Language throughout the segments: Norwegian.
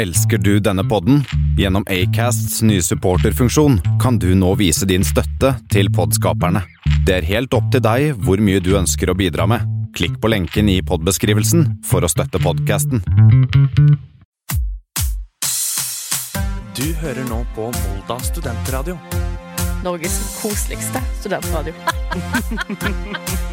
Elsker du denne podden? Gjennom Acasts nye supporterfunksjon kan du nå vise din støtte til podskaperne. Det er helt opp til deg hvor mye du ønsker å bidra med. Klikk på lenken i podbeskrivelsen for å støtte podkasten. Du hører nå på Molda studentradio. Norges koseligste studentradio.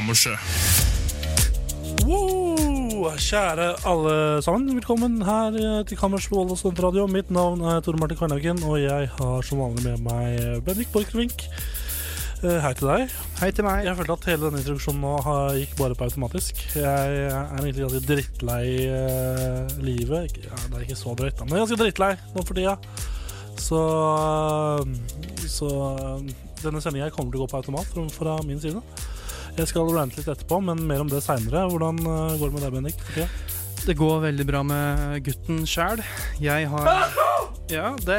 Kammerset. Wow! Kjære alle sammen, velkommen her eh, til Kammers Vold og Studentradio. Mitt navn er Tore Martin Karnhaugen, og jeg har som vanlig med meg Bendik Borchgrevink. Eh, Hei til deg. Hei til meg. Jeg følte at hele denne introduksjonen nå har- gikk bare på automatisk. Jeg er egentlig ganske drittlei uh, livet. Ikke- Ja, det er ikke så drøyt, da, men jeg er ganske drittlei nå for tida. Så, så denne sendinga kommer til å gå på automat fra, fra min side. Jeg skal rante litt etterpå, men mer om det seinere. Hvordan eh, går det med deg, Bendik? Okay. Det går veldig bra med gutten sjæl. Jeg har Ja, det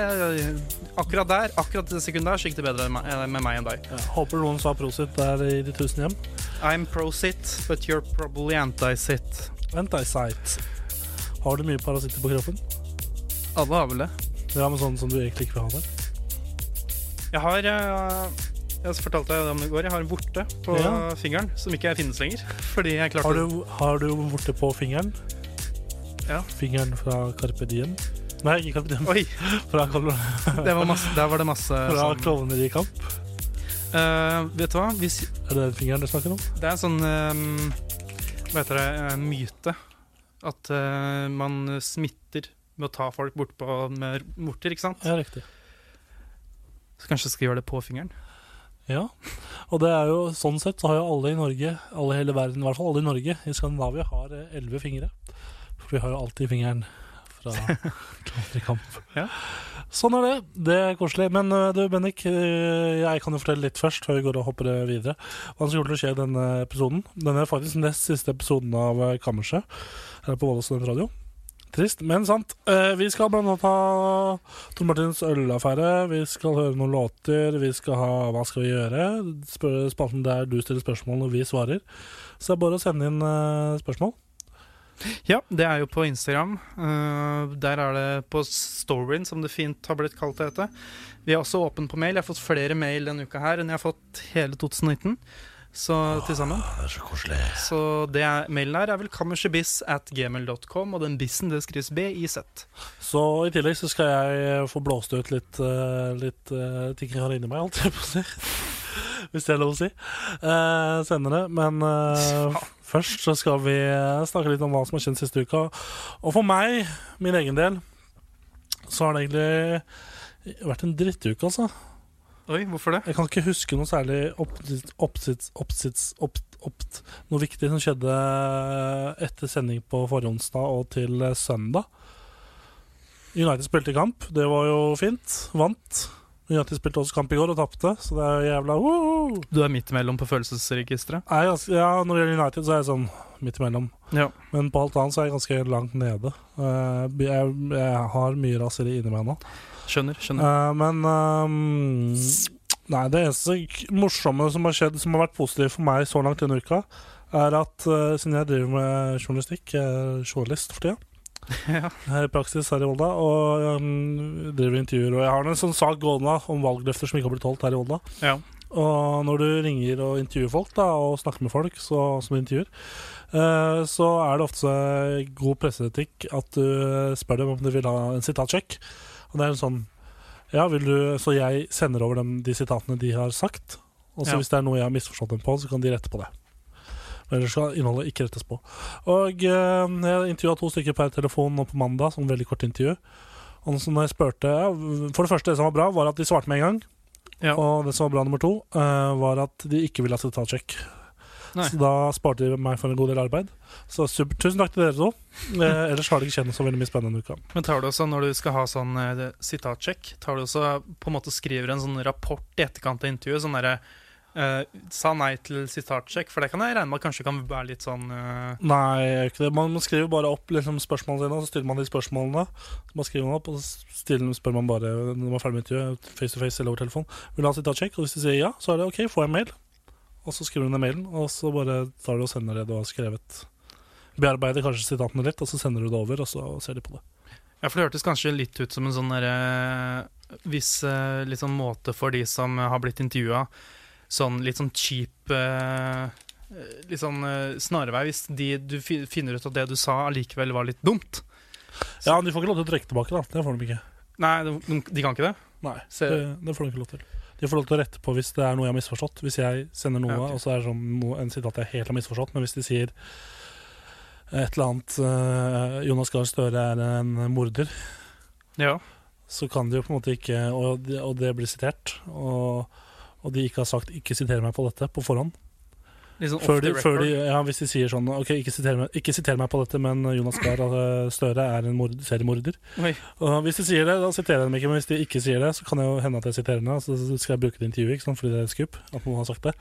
Akkurat der, akkurat det sekundet der, så gikk det bedre med meg- enn deg. Ja, håper noen sa prosit der i de tusen hjem. I'm pro-sit, but you're probably anti-sit. Anti-sight. Har du mye parasitter på kroppen? Alle har vel det. Ja, men sånn som du egentlig ikke vil ha det? Jeg har eh, Jeg fortalte deg om det i går. Jeg har en vorte på Ja. fingeren som ikke finnes lenger. Fordi jeg klarte Har du, har du vorte på fingeren? Ja. Fingeren fra Carpe Diem? Nei, ikke Carpe Diem. Oi! Fra, Det var masse, der var det masse fra sånn Klovner i kamp. Uh, Vet du hva? Hvis, Er det den fingeren du snakker om? det er en sånn um, Hva heter det? En myte. At uh, man smitter med å ta folk bortpå med vorter, ikke sant? Ja, riktig. Så kanskje jeg skal gjøre det på fingeren. Ja, og det er jo sånn sett så har jo alle i Norge, alle i hele verden, i hvert fall alle i Norge, i Skandinavia, har eh, elleve fingre. For vi har jo alltid fingeren fra klatrekamp. Ja. Sånn er det. Det er koselig. Men eh, du, Bennik, eh, jeg kan jo fortelle litt først, før vi går og hopper videre. Hva som kommer til å skje i denne episoden. Denne er faktisk den nest siste episoden av Kammerset her på Volda Studentradio. Trist, men sant. Eh, vi skal blant annet ha Tor Martins ølaffære. Vi skal høre noen låter. Vi skal ha Hva skal vi gjøre? Spør, spalten der du stiller spørsmål og vi svarer. Så det er bare å sende inn eh, spørsmål. Ja, det er jo på Instagram. Uh, der er det på storyen, som det fint har blitt kalt det. Vi er også åpen på mail. Jeg har fått flere mail denne uka her enn jeg har fått hele 2019. Så til sammen. Det er så koselig. Så det er, mailen her er vel kammersebiss at gmail.com, og den bissen det skrives B-I-Z. Så i tillegg så skal jeg få blåst ut litt, eh, litt eh, ting jeg har inni meg, alt jeg på å si. Hvis det er lov å si. Uh, senere. Men eh, først så skal vi eh, snakke litt om hva som har skjedd siste uka. Og for meg, min egen del, så har det egentlig vært en drittuke, altså. Oi, hvorfor det? Jeg kan ikke huske noe særlig oppsits, oppsits, oppsits, opp, opp, noe viktig som skjedde etter sending på forrige onsdag og til søndag. United spilte kamp, det var jo fint. Vant. United spilte også kamp i går og tapte, så det er jævla woo! Du er midt imellom på følelsesregisteret. Nei, altså, Ja, når det gjelder United, så er jeg sånn midt imellom. Ja. Men på alt annet så er jeg ganske langt nede. Eh, jeg, jeg har mye raseri inni meg nå. Skjønner. skjønner. Uh, men um, Nei, det eneste morsomme som har skjedd Som har vært positivt for meg så langt denne uka, er at uh, siden jeg driver med journalistikk, er journalist for tida, ja. her i praksis her i Volda, og um, driver intervjuer. Og jeg har en sånn sak gående om valgløfter som ikke har blitt holdt her i Volda. ja. Og når du ringer og intervjuer folk, da, og snakker med folk så, som intervjuer, uh, så er det ofte god presseetikk at du spør dem om de vil ha en sitatsjekk. Og det er en sånn Ja, vil du Så jeg sender over dem de sitatene de har sagt. Og så Ja. hvis det er noe jeg har misforstått dem på, så kan de rette på det. Men Ellers skal innholdet ikke rettes på. Og eh, jeg intervjua to stykker per telefon nå på mandag, som veldig kort intervju. Og så når jeg spurte For det første, det som var bra, var at de svarte med en gang. Ja. Og det som var bra nummer to, eh, var at de ikke ville ha sitatsjekk. Nei. Så da sparte de meg for en god del arbeid. Så super. Tusen takk til dere to. Eh, ellers har det ikke skjedd så veldig mye spennende uka. Men tar du også, når du skal ha sånn eh, sitatsjekk, tar du også på en måte skriver en sånn rapport i etterkant av intervjuet? Sånn derre Uh, Sa nei til sitatsjekk, for det kan jeg regne med kanskje kan være litt sånn uh... Nei, ikke det. Man man skriver bare opp liksom, spørsmålene sine, og så stiller man de spørsmålene. Så man skriver dem opp, og så stiller, spør man bare når man er ferdig med intervjuet, face to face eller over telefon. Vil du ha sitatsjekk? Og hvis de sier ja, så er det OK, får en mail. Og så skriver du ned mailen, og så bare tar du og sender det du har skrevet. Bearbeider kanskje sitatene litt, og så sender du det over, og så ser de på det. Ja, for det hørtes kanskje litt ut som en sånn derre Viss eh, sånn måte for de som har blitt intervjua, sånn litt sånn cheap eh, Litt sånn eh, snarvei, hvis de, du finner ut at det du sa allikevel var litt dumt. Ja, men de får ikke lov til å trekke tilbake, da. Det får de ikke. Nei, de, de kan ikke det? Nei, det, det får de ikke lov til. De får lov til å rette på hvis det er noe jeg har misforstått. Hvis jeg sender noe, Ja, okay. og så er det sånn noe, en sitat jeg helt har misforstått, men hvis de sier et eller annet uh, Jonas Gahr Støre er en morder, Ja. så kan de jo på en måte ikke Og, og det blir sitert, og, og de ikke har sagt 'ikke siter meg på dette' på forhånd. Sånn Før de, før de, ja, hvis de sier sånn 'ok, ikke siter meg, ikke siter meg på dette, men Jonas Gahr eh, Støre er en mord, seriemorder'. Og hvis de sier det, da siterer jeg dem ikke. Men hvis de ikke sier det, så kan det jo hende at jeg siterer dem. Så skal jeg bruke det intervjuet, ikke sant? fordi det er skup. At noen har sagt det.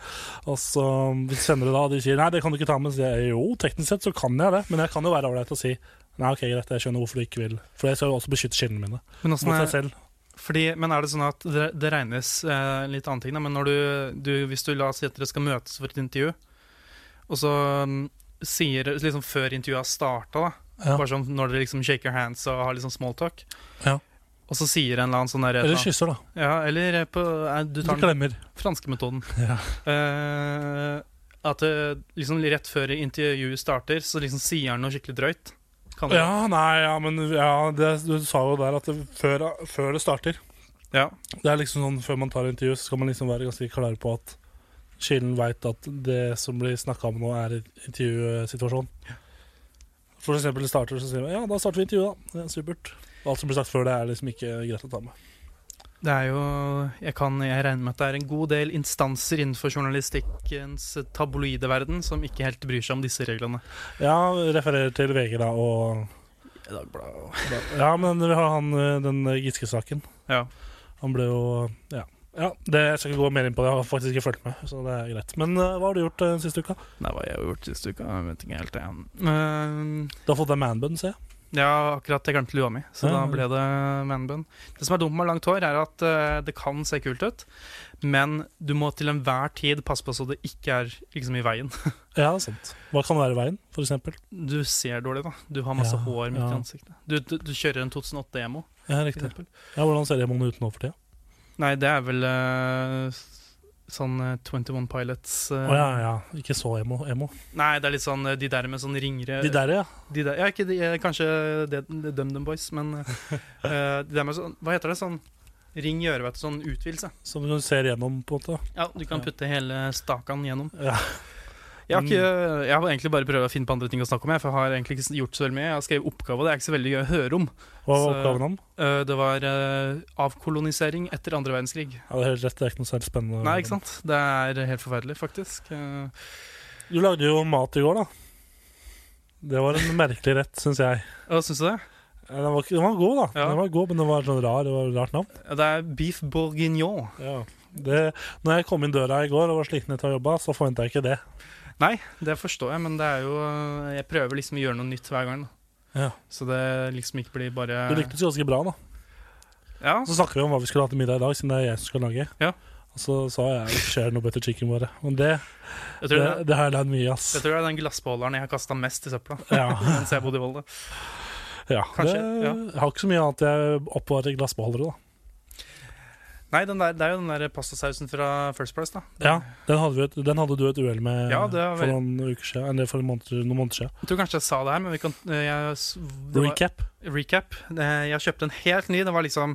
Og så hvis jeg sender det da, og de sier nei, det kan du ikke ta med, så sier jeg jo, teknisk sett så kan jeg det. Men jeg kan jo være ålreit og si nei, ok, greit, jeg skjønner hvorfor du ikke vil. For jeg skal jo også beskytte kildene mine Men, mot seg selv. fordi, men er det sånn at det, det regnes eh, litt annen ting, da? Men når du, du, hvis du la oss si at dere skal møtes for et intervju, og så mm, sier liksom før intervjuet har starta, Ja. Bare sånn når dere liksom shaker hands og har liksom sånn small talk. Ja. Og så sier en eller annen sånn der Eller kysser, da. Ja, eller på eh, Du tar den franske metoden. Ja. Uh, at det, liksom rett før intervjuet starter, så liksom sier han noe skikkelig drøyt. Kan det ja, nei, ja, men ja, det, du sa jo der at det, før, før det starter Ja. Det er liksom sånn Før man tar intervju, så skal man liksom være ganske klar på at kilden veit at det som blir snakka om nå, er en intervjusituasjon. For eksempel starter, så sier man ja, da starter vi intervjuet, da. Det er supert. Alt som blir sagt før det, er liksom ikke greit å ta med. Det er jo jeg, kan, jeg regner med at det er en god del instanser innenfor journalistikkens tabloide verden som ikke helt bryr seg om disse reglene. Ja, refererer til VG, da, og Ja, men vi har han eh, den Giske-saken. Ja. Han ble jo Ja. Ja det, jeg skal ikke gå mer inn på det, jeg har faktisk ikke fulgt med, så det er greit. Men uh, hva har du gjort uh, siste uka? Nei, hva jeg har gjort siste uka, jeg vet ikke helt igjen. Uh, Du har fått deg manbun, ser jeg. ja, akkurat jeg glemte lua mi, så Ja, da ble det manbun. Det som er dumt med langt hår, er at eh, det kan se kult ut, men du må til enhver tid passe på så det ikke er liksom i veien. Ja, sant. Hva kan være i veien, for eksempel? Du ser dårlig, da. Du har masse Ja, hår midt ja. i ansiktet. Du, du, du kjører en 2008 emo, Ja, riktig. Ja, Hvordan ser emoen ut nå for tida? Nei, det er vel uh, sånn eh, 21 Pilots Å eh, ja, ja. Ikke så emo. emo. Nei, det er litt sånn eh, de der med sånn ringere De der, ja. de der, Ja, ikke de, eh, kanskje DumDum Boys, men uh, de der med sånn Hva heter det? Sånn ring i øret, vet du. Sånn utvidelse. Som du ser gjennom, på en måte. Ja, du kan putte hele stakan gjennom. Ja. Jeg har, ikke, jeg har egentlig bare prøvd å finne på andre ting å snakke om, jeg, for jeg har egentlig ikke gjort så veldig mye. Jeg har skrevet oppgave, og det er ikke så veldig gøy å høre om. Hva var Så- oppgaven om? Eh, det var eh, avkolonisering etter andre verdenskrig. Ja, det er helt rett, det er ikke noe særlig spennende. Nei, ikke sant? Det er helt forferdelig, faktisk. Eh, Du lagde jo mat i går, da. Det var en merkelig rett, syns jeg. Hva syns du det? Den var, den var god, da. Ja. Den var god, Men den var sånn rar. Det var et rart navn. Det er beef bourguignon. Ja. Det, når jeg kom inn døra i går og var sliten etter å ha jobba, så forventa jeg ikke det. Nei, det forstår jeg, men det er jo Jeg prøver liksom å gjøre noe nytt hver gang. Da. Ja. Så det liksom ikke blir bare Det lyktes ganske bra, da. Ja, Så snakker vi om hva vi skulle ha til middag i dag, siden det er jeg som skal lage. Ja. Og så sa jeg at skjer noe butter chicken bare. Men det, jeg det, tror det, det har jeg lært mye, ass. jeg tror det er den glassbeholderen jeg har kasta mest i søpla. Ja, Mens jeg bodde i Volda. ja. Kanskje, det, ja. Jeg har ikke så mye annet jeg oppbevarer i glassbeholdere, da. Nei, den der, det er jo den der pastasausen fra First Price, da. Ja, den hadde, vi et, den hadde du et uhell med Ja, var for noen uker siden. Eller for en måned, noen måneder siden. Jeg tror kanskje jeg sa det her, men vi kan eh, jeg, var- Recap. recap. Jeg kjøpte en helt ny. Den var liksom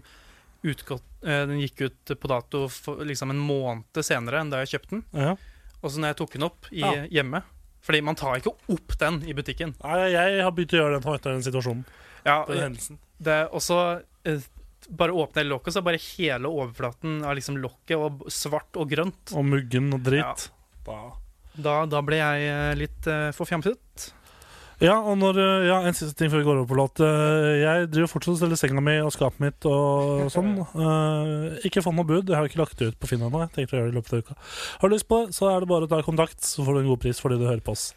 utgått eh, Den gikk ut på dato for liksom en måned senere enn da jeg kjøpte den. Ja. Og så når jeg tok den opp i, Ja. hjemme Fordi man tar ikke opp den i butikken. Nei, jeg har begynt å gjøre den etter den situasjonen. Ja, Den hendelsen. det er også eh, Bare åpne hele lokket, så er bare hele overflaten av liksom lokket og svart og grønt. Og muggen og dritt. Da. Da, da ble jeg eh, litt uh, forfjamset. Ja, og når, eh, ja, en siste ting før vi går over på låt. Eh, Jeg driver fortsatt og selger senga mi og skapet mitt og sånn. Eh, ikke fått noe bud. Jeg har ikke lagt det ut på Finn ennå. Jeg tenkte å gjøre det i løpet av uka. Har du lyst på det, så er det bare å ta kontakt, så får du en god pris fordi du hører på oss.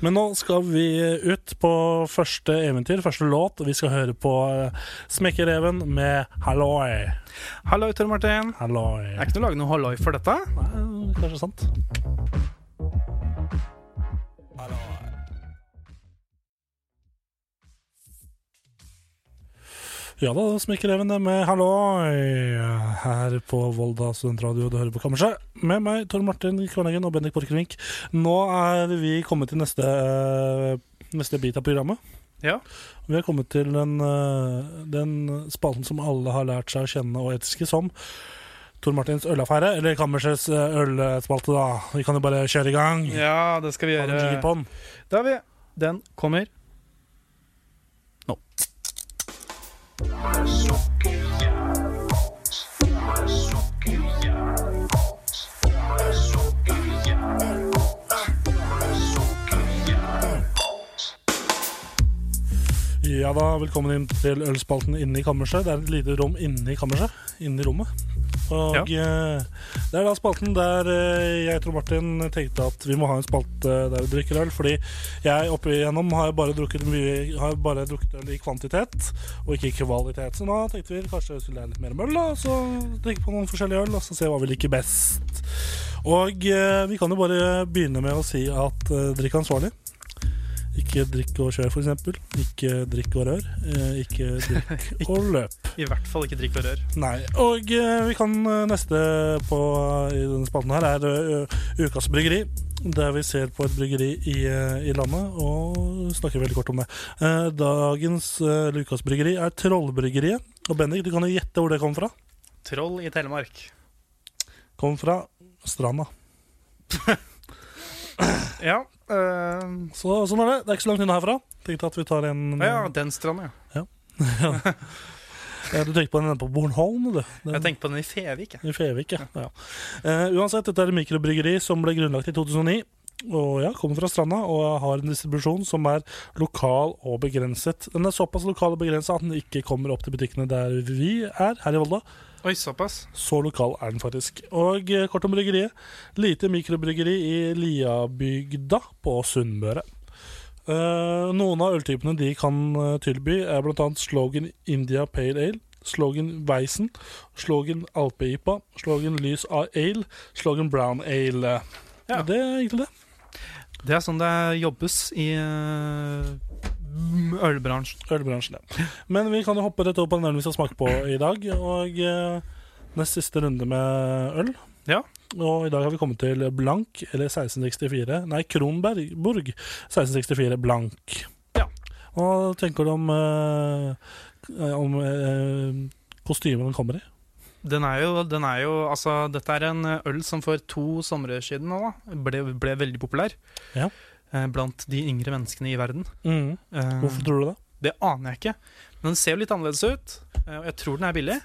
Men nå skal vi ut på første eventyr, første låt. og Vi skal høre på Smekkereven med Halloi. Halloi, Tor Martin. Halloi. Er ikke noe å lage noe halloi for dette? Nei, kanskje sant. Ja da, Smekkerevene med halloi her på Volda studentradio. Du hører på Kammerset med meg, Tor Martin Kvarneggen og Bendik Borchgrevink. Nå er vi kommet til neste, neste bit av programmet. Ja. Vi har kommet til den, eh, den spalten som alle har lært seg å kjenne og etiske som Tor Martins ølaffære, eller Kammersets eh, ølspalte, da. Vi kan jo bare kjøre i gang. Ja, det skal vi gjøre. Da har vi Den kommer. Sasuke. Ja da, velkommen inn til ølspalten inne i kammerset. Det er et lite rom inne i kammerset. Inne i rommet. Og Ja. eh, det er da spalten der eh, jeg tror Martin tenkte at vi må ha en spalte der vi drikker øl. Fordi jeg opp igjennom har jeg bare drukket mye Har jeg bare drukket øl i kvantitet og ikke i kvalitet. Så nå tenkte vi kanskje vi skulle lære litt mer om øl, da. Så drikke på noen forskjellige øl og så se hva vi liker best. Og eh, vi kan jo bare begynne med å si at eh, drikk ansvarlig. Ikke drikk og kjør, f.eks. Ikke drikk og rør. Eh, ikke drikk og løp. I hvert fall ikke drikk og rør. Nei. Og eh, vi kan eh, neste på i denne spalten her er Ukas bryggeri. Der vi ser på et bryggeri i, i landet og snakker veldig kort om det. Dagens Lukas bryggeri er Trollbryggeriet. Og Bendik, du kan jo gjette hvor det kom fra? Troll i Telemark. Kom fra Stranda. Ja. Øh, Så sånn er det. Det er ikke så langt unna herfra. Tenkte at vi tar en ja, den stranda, ja. Ja, Du tenkte på den på Bornholm, du. Den- Jeg tenkte på den i Fevik. jeg. I Fevik, ja. ja. Uh, uansett, dette er et mikrobryggeri som ble grunnlagt i 2009. Og ja, kommer fra Stranda og har en distribusjon som er lokal og begrenset. Den er såpass lokal og begrenset at den ikke kommer opp til butikkene der vi er, her i Volda. Oi, såpass. Så lokal er den faktisk. Og eh, kort om bryggeriet. Lite mikrobryggeri i Liabygda på Sunnmøre. Eh, noen av øltypene de kan eh, tilby, er bl.a. Slogan India Pale Ale, Slogan Weisen, Slogan Alpe-IPA, Slogan Lys Ale, Slogan Brown Ale. Ja. Og Det er egentlig det. Det er sånn det jobbes i øh, ølbransjen. Ølbransjen, ja. Men vi kan jo hoppe rett over på den ølen vi skal smake på i dag. Og eh, nest siste runde med øl. Ja. Og i dag har vi kommet til blank, eller 1664. Nei, Kronberg 1664 blank. Ja. Hva tenker du om, eh, om eh, kostymet den kommer i? Den er jo, den er jo Altså, dette er en øl som for to somre siden nå da, ble, ble veldig populær. Ja. Eh, Blant de yngre menneskene i verden. Mm. Eh, Hvorfor tror du det? Det aner jeg ikke. Men den ser jo litt annerledes ut. eh, Og jeg tror den er billig.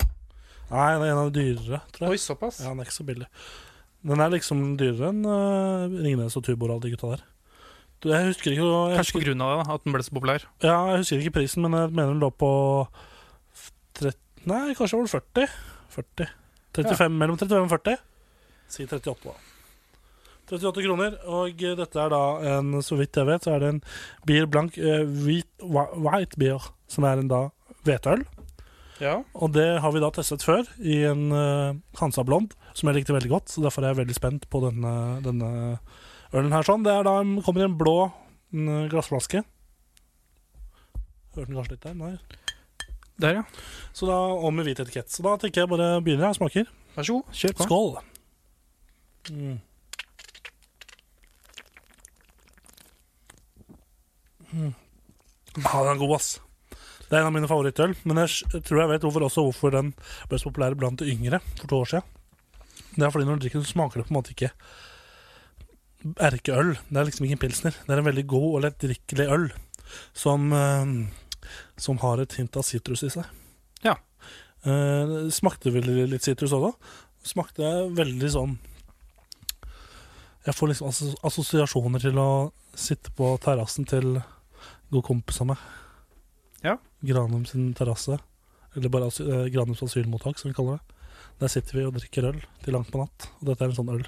Nei, den er en av de dyrere, tror jeg. Oi, såpass. Ja, Den er ikke så billig. Den er liksom dyrere enn uh, Ringnes og Tubor og alle de gutta der. Du, Jeg husker ikke jeg Kanskje grunn av at den ble så populær. Ja, jeg husker ikke prisen, men jeg mener den lå på 30, Nei, kanskje var det 40. 40. 35, Mellom 35 og 40. Si 38, da. 38 kroner. Og eh, dette er da en, så vidt jeg vet, så er det en Beer blank uh, hvit, White Beer, som er en da hvetøl. Ja. Og det har vi da testet før i en uh, Hansa Blond, som jeg likte veldig godt. Så derfor er jeg veldig spent på denne, denne ølen her. sånn. Det er da, kommer i en blå en, eh, glassflaske. Hørte den kanskje litt der? Nei. Der, ja. Så da, Og med hvit etikett. Så da tenker jeg bare begynner jeg og smaker. Vær så god. Kjør på. Skål! Mm. Mm. Ja, den er god, ass. Det er en av mine favorittøl. Men jeg tror jeg vet hvorfor også hvorfor den ble så populær blant de yngre for to år siden. Det er fordi når du drikker den, smaker det på en måte ikke erkeøl. Det er liksom ikke en pilsner. Det er en veldig god og lettdrikkelig øl som, eh, som har et hint av sitrus i seg. Ja. Uh, smakte vel litt sitrus også. Smakte veldig sånn Jeg får liksom assosiasjoner til å sitte på terrassen til god kompis av meg. Ja. Granum sin terrasse. Eller bare asyl, eh, Granums asylmottak, som vi kaller det. Der sitter vi og drikker øl til langt på natt. Og dette er en sånn øl.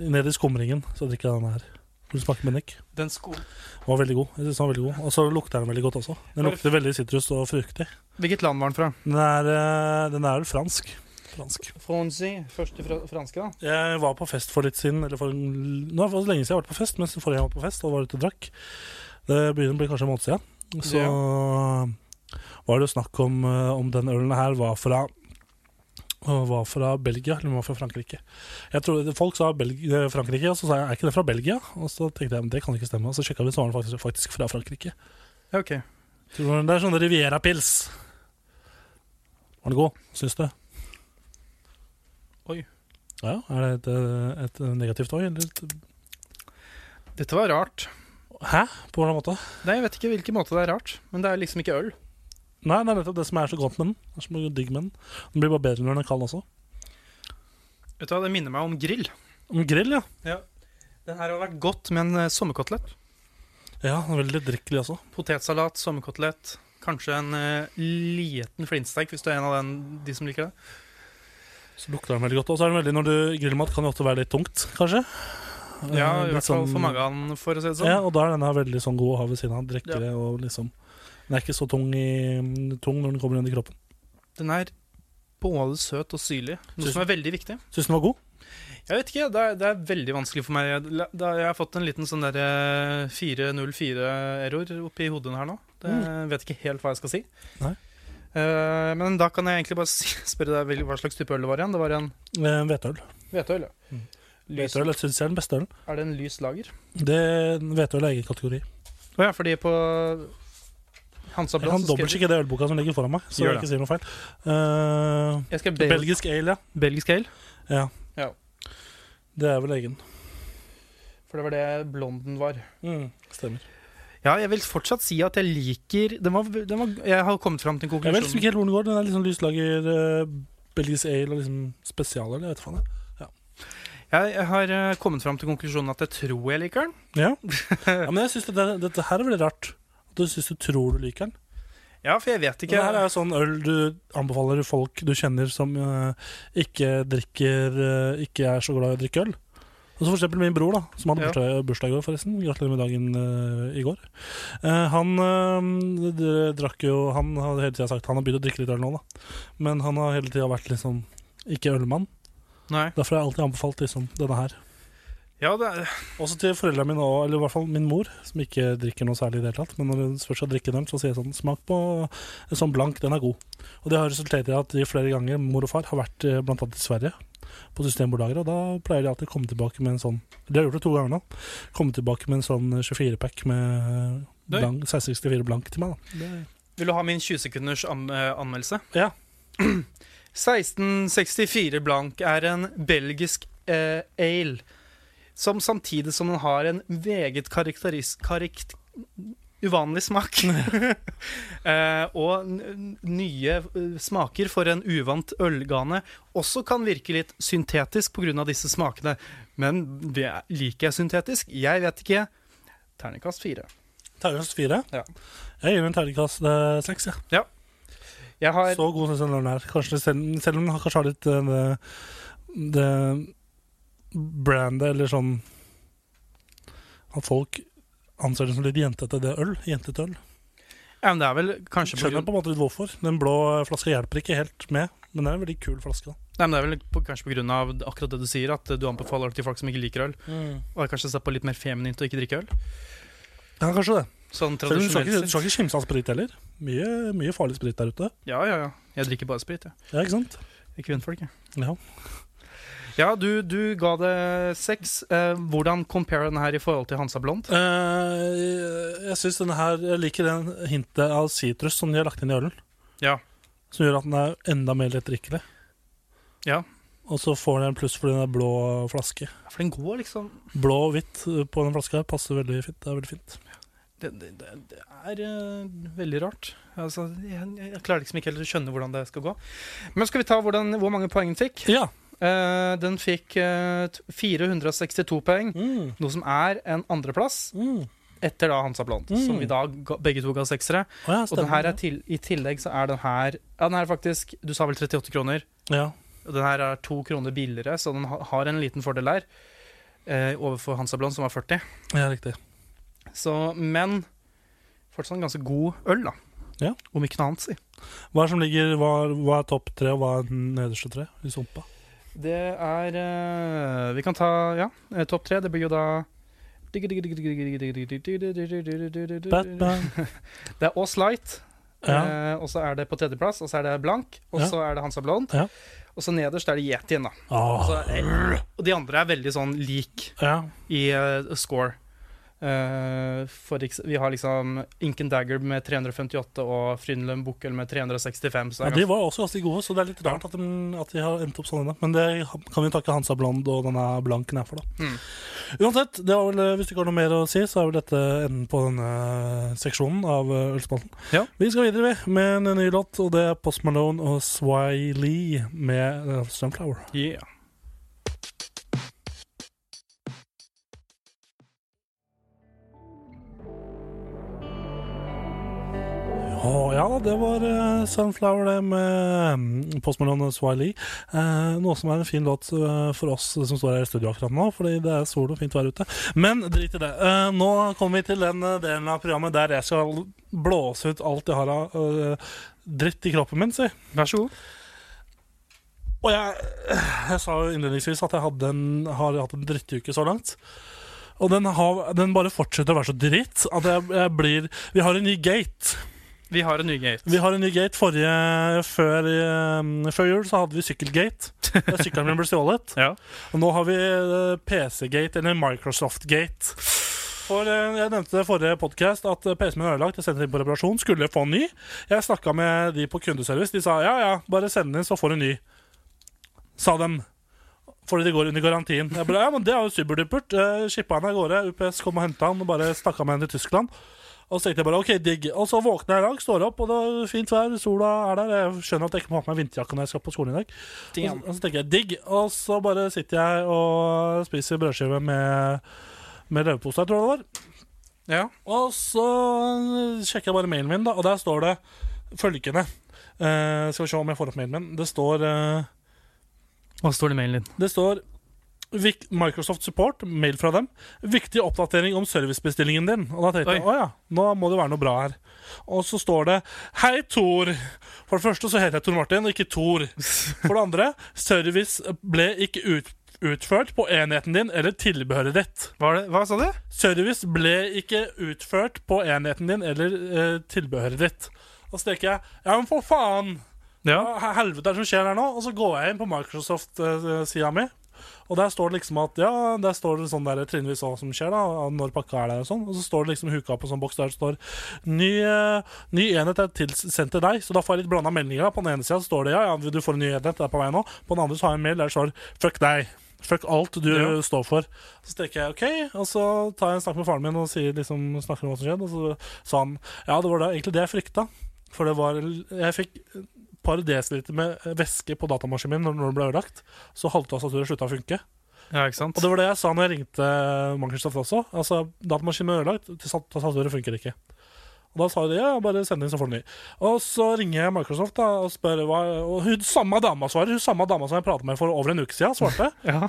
Nede i skumringen så drikker jeg denne her. Vil du smake Bennik? Den sko Den var veldig god. Jeg synes den var veldig god Og så lukter den veldig godt også. Den lukter veldig sitrus og fruktig. Hvilket land var den fra? Den er, eh, den er vel fransk. Fransk. Fonsi, Første fra franske, da. Jeg var på fest for litt siden Eller for, Nå er det lenge siden jeg har vært på fest, mens forrige gang jeg var på fest og var ute og drakk. Det begynner å bli kanskje en måned siden. Så var det jo snakk om eh, om den ølen her var fra var fra Belgia eller var fra Frankrike. Jeg trodde, folk sa Belg eh, Frankrike, og så sa jeg er ikke det fra Belgia? Og så tenkte jeg det kan ikke stemme, og så sjekka vi, så var den faktisk, faktisk fra Frankrike. Ok. Tror Det er sånn Riviera-pils. Var den god, syns du? Oi. Ja, Er det et, eh, et negativt oi? Dette var rart. Hæ? På hvilken måte? Nei, Jeg vet ikke hvilken måte det er rart, men det er liksom ikke øl. Nei, det er nettopp det som er så godt med den. Det er så digg med den. Den blir bare bedre når den er kald også. Vet du hva, Det minner meg om grill. Om grill, ja. Den her har vært godt med en eh, sommerkotelett. Ja, den er veldig drikkelig også. Potetsalat, sommerkotelett. Kanskje en uh, liten flintsteik, hvis du er en av den, de som liker det. Så lukter den veldig godt. Og så er den veldig, når du grillmat kan det ofte være litt tungt, kanskje. Ja, Eh, i hvert fall sånn- for magen, for å si det sånn. Ja, og da er denne veldig sånn god å ha ved siden av. Drikke det og liksom Den er ikke så tung, i, tung når den kommer inn i kroppen. Den er både søt og syrlig, noe Syns- som er veldig viktig. Syns den var god? Jeg vet ikke, det er, det er veldig vanskelig for meg. Jeg har fått en liten sånn der 404-error oppi hodet her nå. Det vet ikke helt hva jeg skal si. Mm. Nei. Uh, men da kan jeg egentlig bare spørre deg hva slags type øl det var igjen. Det var en Eh, Hvetøl. hvetøl. ja. Mm. Lys, Hvetøl syns jeg er den beste ølen. er det en lys lager? Det- Hvetøl er egen kategori. Å ja, fordi på Hansa Blad Han dobbeltsjekker det ølboka som ligger foran meg, så Gjør jeg ikke sier noe feil. Uh, Jeg skal Bel belgisk ale, belgisk ale, ja. ja. Ja. Det er vel egen. for det var det blonden var. Stemmer. Ja, jeg vil fortsatt si at jeg liker den var, den var, Jeg har kommet fram til en Jeg vet liksom konklusjon. ikke helt hvor den går. Den er liksom lyslager, uh, belgisk ale og liksom spesialøl. jeg vet faen. jeg. Jeg, jeg har eh, kommet fram til konklusjonen at jeg tror jeg liker den. Ja. ja, men jeg synes det, dette her er veldig rart. At du syns du tror du liker den. Ja, for jeg vet ikke Det her er jo sånn øl du anbefaler folk du kjenner som uh, ikke drikker uh, Ikke er så glad i å drikke øl. Og så for eksempel min bror, da som hadde bursdag, bursdag i går, forresten. Gratulerer med dagen uh, i går. Uh, han uh, drakk jo Han har hele tida sagt Han har begynt å drikke litt øl nå, da. Men han har hele tida vært liksom ikke ølmann. Nei. Derfor har jeg alltid anbefalt liksom denne her. Ja, det er, Også til foreldrene mine, også, eller i hvert fall min mor, som ikke drikker noe særlig i det hele tatt. Men når hun først skal drikke den, så sier jeg sånn Smak på en sånn blank, den er god. Og det har resultert i at de flere ganger mor og far har vært eh, blant annet i Sverige på Systembolaget, og da pleier de alltid å komme tilbake med en sånn De har gjort det to ganger nå. Komme tilbake med en sånn 24-pack med blank, 664 blank til meg, da. Vil du ha min 20 sekunders an eh, anmeldelse? Ja. 1664 blank er en belgisk eh, ale som samtidig som den har en veget karakterist... Karekt, uvanlig smak. eh, og nye eh, smaker for en uvant ølgane også kan virke litt syntetisk pga. disse smakene. Men det er- liker jeg syntetisk? Jeg vet ikke. Terningkast fire. Terningkast fire. Ja. Jeg gir en terningkast eh, seks, jeg. Jeg har Så god syns jeg den er. Kanskje selv, selv om den kanskje har litt eh, det, det brandet, eller sånn At folk anser det som litt jentete, det er øl. Jentete øl. ja, men Det er vel kanskje på Skjønner grunn, på en måte litt hvorfor. Den blå flaska hjelper ikke helt med, men det er en veldig kul flaske. da. Nei, men det er vel på, kanskje av akkurat det du sier, at du anbefaler det til folk som ikke liker øl. Og er kanskje sett på litt mer feminint å ikke drikke øl. Ja, kanskje det. Sånn tradisjonelt du skal ikke kimse av sprit heller. Mye, mye farlig sprit der ute. Ja, ja, ja. Jeg drikker bare sprit, jeg. Ja, ikke sant? Ikke Kvinnfolk, jeg. Ja. Ja, du, du ga det seks. Eh, hvordan compare den her i forhold til Hansa Blond? Eh, jeg synes denne her Jeg liker den hintet av sitrus som de har lagt inn i ølen. Ja. Som gjør at den er enda mer lettdrikkelig. Ja. Og så får den en pluss fordi den er blå flaske. For den går liksom Blå og hvitt på den flaska passer veldig fint. Det er veldig fint. Det, det, det, er uh, veldig rart. Altså, jeg, jeg klarer liksom ikke helt å skjønne hvordan det skal gå. Men skal vi ta hvordan, hvor mange poeng den fikk? Ja, Uh, den fikk uh, 462 poeng, Mm. noe som er en andreplass Mm. etter da Hansa Blond, Mm. som i dag begge to ga seksere. Oh, ja, Og den her er til, i tillegg så er den her Ja, den her er faktisk Du sa vel 38 kroner? Ja. Og den her er to kroner billigere, så den har en liten fordel der. Eh, overfor Hansa Blond, som var 40. ja, riktig. Så, men fortsatt en ganske god øl, da. Ja. Om ikke noe annet, si. Hva er, som ligger, hva, hva er topp tre, og hva er den nederste tre i sumpa? Det er uh, Vi kan ta ja, eh, topp tre. Det blir jo da Batman. Det er Aas Light, Ja. Uh, og så er det på tredjeplass, og så er det Blank, og Ja. så er det Hansa Blond. Ja. Og så nederst er det Yetien, da. Oh. Eh, og de andre er veldig sånn lik ja. i uh, score. Eh, for vi har liksom Inken Dagger med 358 og Frynlund Bukkel med 365. Så ja, det De var også ganske gode, så det er litt rart at de, at de har endt opp sånn. Men det kan vi takke Hansa Blond og denne blanken her for, da. Mm. Uansett, det var vel, hvis du ikke har noe mer å si, så er vel dette enden på denne seksjonen av eh, Ølspalten. Ja. Vi skal videre vi, med en ny låt, og det er Post Malone og Swai Lee med eh, Sunflower. yeah. Å, ja, det var uh, Sunflower det med mm, Post Malone og Swai Lee. Eh, noe som er en fin låt uh, for oss som står her i studio akkurat nå, fordi det er sol og fint vær ute. Men drit i det. Nå kommer vi til den delen av programmet der jeg skal blåse ut alt jeg har av dritt i kroppen min, si. Vær så god. Og jeg, jeg sa jo innledningsvis at jeg hadde en, har hatt en drittuke så langt. Og den, har, den bare fortsetter å være så dritt at jeg, jeg blir Vi har en ny gate. Vi har en ny gate. Vi har en ny gate. Forrige, før, eh, før jul så hadde vi sykkelgate. Sykkelen min ble stjålet. Ja. Og nå har vi eh, PC-gate, eller Microsoft-gate. For eh, Jeg nevnte det i forrige podcast at PC-en min er ødelagt. Jeg sendte den på reparasjon. Skulle få en ny. Jeg snakka med de på kundeservice. De sa ja, ja, bare send den inn, så får du en ny. Sa dem. Fordi de går under garantien. Jeg bare, ja, men Det er jo superdupert. Uh, Shippa den av gårde. UPS kom og henta den og bare stakk av med henne til Tyskland. Og så tenkte jeg bare ok, digg. Og så våkner jeg i dag, står opp, og det er fint vær. Sola er der. Jeg skjønner at jeg ikke må ha på meg vinterjakke når jeg skal på skolen i dag. Og så, og så tenker jeg digg. Og så bare sitter jeg og spiser brødskive med, med leverpostei, tror jeg det var. Ja. Og så sjekker jeg bare mailen min, da, og der står det følgende. Uh, skal vi se om jeg får opp mailen min. Det står uh, Hva står det i mailen din? det står Microsoft Support, mail fra dem. Viktig oppdatering om servicebestillingen din. Og da tenkte jeg å ja, nå må det være noe bra her. Og så står det Hei, Tor. For det første så heter jeg Tor Martin, og ikke Tor. For det andre, service ble ikke ut, utført på enheten din eller tilbehøret ditt. Hva, det, hva sa du? Service ble ikke utført på enheten din eller eh, tilbehøret ditt. Og så tenker jeg ja, men for faen! Ja. Hva helvete er det som skjer her nå? Og så går jeg inn på Microsoft-sida mi. Og der står det liksom at Ja, der står det sånn der trinnvis hva som skjer, da. Når pakka er der og sånn. Og så står det liksom huka på en sånn boks der det står ny, uh, ny enhet er tilsendt til deg. Så da får jeg litt blanda meldinger. da På den ene sida står det ja, ja, du får en ny enhet, det er på vei nå. På den andre så har jeg en mail der det står fuck deg. Fuck alt du Ja. står for. Så tenker jeg OK, og så tar jeg en snakk med faren min og sier liksom, snakker om hva som skjedde. Og så sa han ja, det var da egentlig det jeg frykta. For det var Jeg fikk par desiliter med væske på datamaskinen min når den ble ødelagt. Så halve tastaturet slutta å funke. ja, ikke sant? Og det var det jeg sa når jeg ringte Microsoft også. Altså, Datamaskinen er ødelagt, tastaturet funker ikke. Og da sa de ja, bare send inn, så får du ny. Og så ringer jeg Microsoft da og spør hva Og hun samme dama svarer. Hun samme dama som jeg pratet med for over en uke siden, svarte. Ja.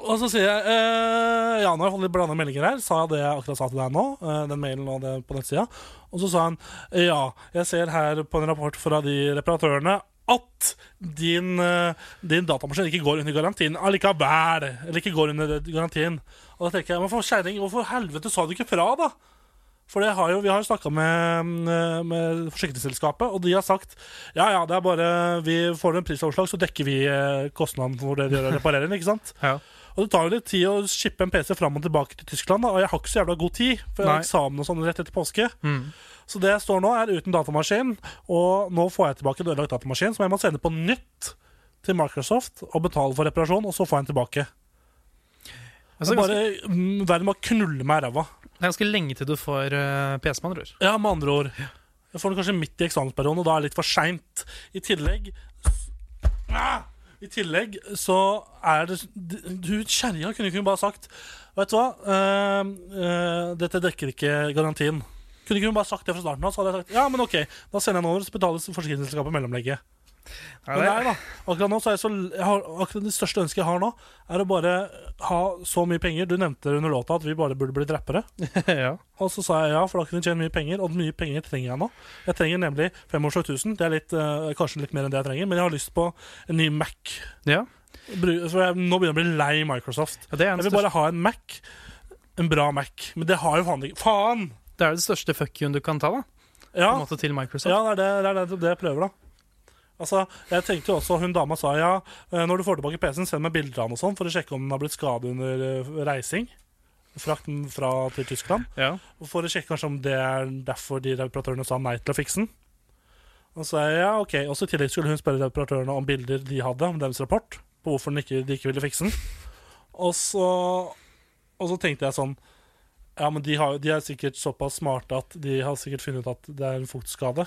Og så sier jeg eh, Ja, nå har jeg fått litt blanda meldinger her. Sa jeg det jeg akkurat sa til deg nå? eh, den mailen og det på nettsida. Og så sa han ja, jeg ser her på en rapport fra de reparatørene at din, eh, din datamaskin ikke går under garantien allikevel. Eller ikke går under garantien. Og da tenker jeg, men for kjerring, hvorfor helvete sa du ikke fra, da? For det har jo, vi har jo snakka med, mm, med forsikringsselskapet, og de har sagt ja, ja, det er bare vi får en prisoverslag, så dekker vi eh, kostnaden for det de gjør den. ikke sant? Ja. Og det tar jo litt tid å shippe en PC fram og tilbake til Tyskland, da, og jeg har ikke så jævla god tid, for jeg har eksamen og sånn rett etter påske. Mm. Så det jeg står nå, er uten datamaskin, og nå får jeg tilbake en ødelagt datamaskin, som jeg må sende på nytt til Microsoft og betale for reparasjon, og så får jeg den tilbake. Altså, bare mm, Verden bare knuller meg i ræva. det er ganske lenge til du får uh, PC, med andre ord. Ja, med andre ord. Jeg får den kanskje midt i eksamensperioden, og da er det litt for seint. I tillegg ah! I tillegg så er det Du kjerringa kunne ikke hun bare sagt Vet du hva, uh, uh, dette dekker ikke garantien. Kunne ikke hun bare sagt det fra starten av, så hadde jeg sagt ja, men ok, da sender jeg den over, så betales forsikringsselskapet mellomlegget. Men nei da. Akkurat nå så er jeg så jeg har, Akkurat det største ønsket jeg har nå, er å bare ha så mye penger. Du nevnte under låta at vi bare burde blitt rappere. ja. Og så sa jeg ja, for da kunne vi tjene mye penger, og mye penger trenger jeg nå. Jeg trenger nemlig 75 000. Det er litt, uh, kanskje litt mer enn det jeg trenger, men jeg har lyst på en ny Mac. ja. For jeg, nå begynner jeg å bli lei Microsoft. ja Jeg vil bare ha en Mac. En bra Mac. Men det har jo faen ikke Faen! det er det største fuck you-en du kan ta, da. På Ja, en måte til Microsoft. ja det, er det, det er det jeg prøver, da. Altså, jeg tenkte jo også, Hun dama sa ja, eh, når du får tilbake PC-en, send meg bilder av den og sånn, for å sjekke om den har blitt skadet under eh, reising. Frakten fra til Tyskland. Ja. Og For å sjekke kanskje om det er derfor de reparatørene sa nei til å fikse den. Og så jeg ja, ok. Og så i tillegg skulle hun spørre reparatørene om bilder de hadde, om deres rapport, på hvorfor de ikke, de ikke ville fikse den. Og så, og så tenkte jeg sånn Ja, men de, har, de er sikkert såpass smarte at de har sikkert funnet ut at det er en fuktskade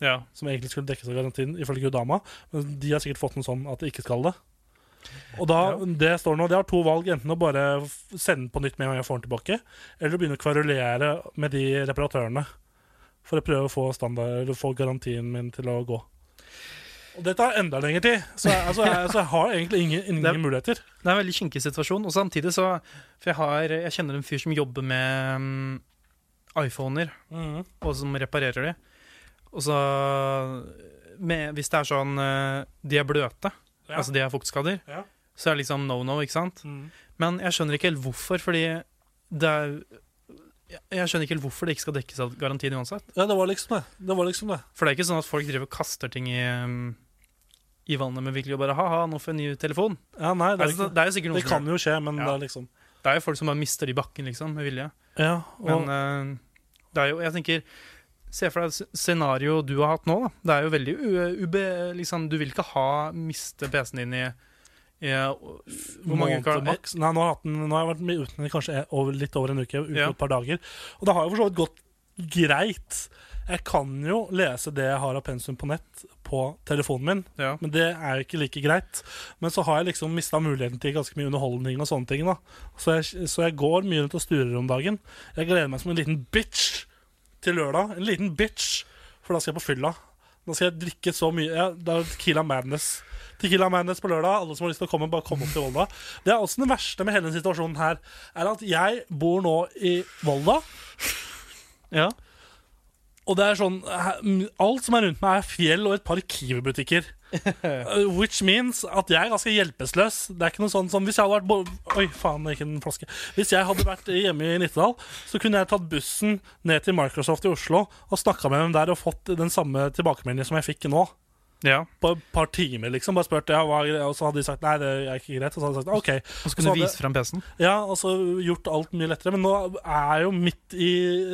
ja. som egentlig skulle dekkes av garantien, ifølge Udama. Men de har sikkert fått noe sånn at det ikke skal det. Og da, det står nå, de har to valg, enten å bare sende den på nytt med en gang jeg får den tilbake, eller å begynne å kverulere med de reparatørene for å prøve å få, standard, eller få garantien min til å gå. Og det tar enda lengre tid, så jeg, altså, jeg, så jeg har egentlig ingen, ingen Det- muligheter. Det er en veldig kinkig situasjon. Og samtidig så For jeg, har, jeg kjenner en fyr som jobber med mm, iPhoner, og som reparerer de. Og så med, Hvis det er sånn eh, De er bløte, Ja. altså de har fuktskader, Ja. så er det liksom no no, ikke sant? Mm. Men jeg skjønner ikke helt hvorfor, fordi det er jeg- skjønner ikke helt hvorfor det ikke skal dekkes av garantien uansett. Ja, det var liksom det. Det var liksom det. For det er ikke sånn at folk driver og kaster ting i, um, i vannet med virkelig og bare ha-ha, nå får jeg ny telefon. Ja, nei, det, er Altså, ikke, det det som kan jo skje, men Ja. det er liksom Det er jo folk som bare mister i bakken, liksom, med vilje. Ja, og, Men uh, det er jo Jeg tenker Se for deg et scenario du har hatt nå. da Det er jo veldig ube... Liksom, du vil ikke ha miste PC-en din i, i Hvor mange uker? maks. Nei, nå har, den, nå har jeg vært uten den kanskje e- over, litt over en uke, uke Ja. et par dager. Og det har jo for så vidt gått greit. Jeg kan jo lese det jeg har av pensum på nett på telefonen min, Ja. men det er jo ikke like greit. Men så har jeg liksom mista muligheten til ganske mye underholdning og sånne ting. da Så jeg, så jeg går mye rundt og sturer om dagen. Jeg gleder meg som en liten bitch til lørdag. En liten bitch, for da skal jeg på fylla. Da skal jeg drikke så mye ja, Det er Tequila Madness. Tequila Madness på lørdag. Alle som har lyst til å komme, bare komme opp til Volda. Det er også det verste med hele denne situasjonen her, er at jeg bor nå i Volda. ja. Og det er sånn Alt som er rundt meg, er fjell og et par Kiwi-butikker. Uh, Which means at jeg er ganske hjelpeløs. Det er ikke noe sånn som Hvis jeg hadde vært Oi, faen, ikke en flaske. Hvis jeg hadde vært hjemme i Nittedal, så kunne jeg tatt bussen ned til Microsoft i Oslo og snakka med dem der og fått den samme tilbakemeldingen som jeg fikk nå. ja. På et par timer, liksom. Bare spurt, ja, og så hadde de sagt nei, det er ikke greit. Og så hadde de sagt OK. Og så kunne du vise fram PC-en. Ja, og så gjort alt mye lettere. Men nå er jeg jo midt i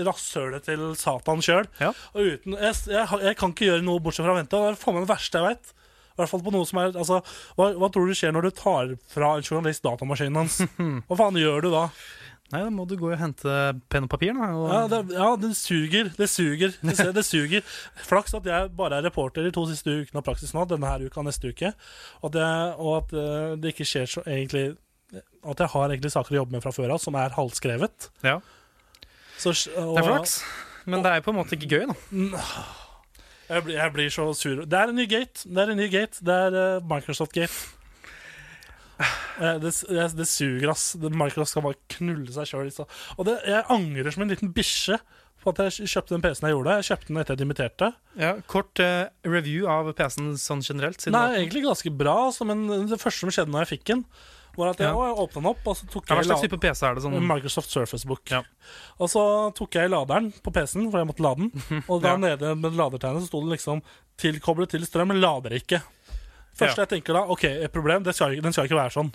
rasshølet til Satan sjøl. Ja. Og uten jeg, jeg, jeg kan ikke gjøre noe bortsett fra å vente. Og det er faen meg det verste jeg veit. Hvert fall på noe som er altså, hva, hva tror du skjer når du tar fra en journalist datamaskinen hans? Hva faen gjør du da? Nei, da må du gå og hente penn og papir, da. Og, Ja, det, ja, det suger. Det suger. Det, ser- det suger. Flaks at jeg bare er reporter de to siste ukene av praksis nå. Denne her uka neste uke. Og, det, og at eh, det ikke skjer så egentlig At jeg har egentlig saker å jobbe med fra før av som er halvskrevet. Ja. Så, og, Det er flaks. Men det er på en måte ikke gøy, da. Jeg blir, jeg blir så sur. Det er en ny gate. Det er en ny gate. Det er uh, Microsoft-gate. Uh, det, det, det suger, ass. Microsoft skal bare knulle seg sjøl. Og det, jeg angrer som en liten bikkje på at jeg kjøpte den PC-en jeg gjorde. Jeg kjøpte den etter jeg dimitterte. Ja, kort uh, review av PC-en sånn generelt. Nei, egentlig ganske bra, altså, men det første som skjedde når jeg fikk den, var at jeg, Ja. jeg åpna den opp, og så tok ja, Hva jeg slags type PC er det? Sånn Microsoft Surface Book. Ja. Og så tok jeg laderen på PC-en, for jeg måtte lade den. Og da Ja. nede med ladertegnet så sto det liksom 'tilkoblet til strøm', men lader ikke. Første jeg tenker da, ok, et problem, det skal, den skal ikke være sånn.